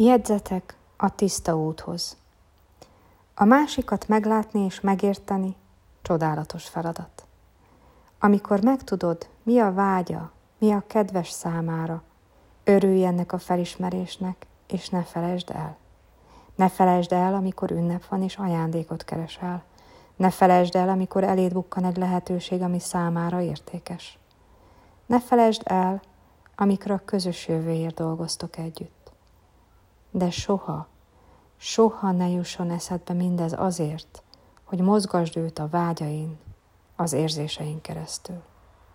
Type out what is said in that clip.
Jegyzetek a tiszta úthoz. A másikat meglátni és megérteni csodálatos feladat. Amikor megtudod, mi a vágya, mi a kedves számára, örülj ennek a felismerésnek, és ne felejtsd el. Ne felejtsd el, amikor ünnep van és ajándékot keresel. Ne felejtsd el, amikor eléd bukkan egy lehetőség, ami számára értékes. Ne felejtsd el, amikor a közös jövőért dolgoztok együtt de soha, soha ne jusson eszedbe mindez azért, hogy mozgasd őt a vágyain, az érzésein keresztül.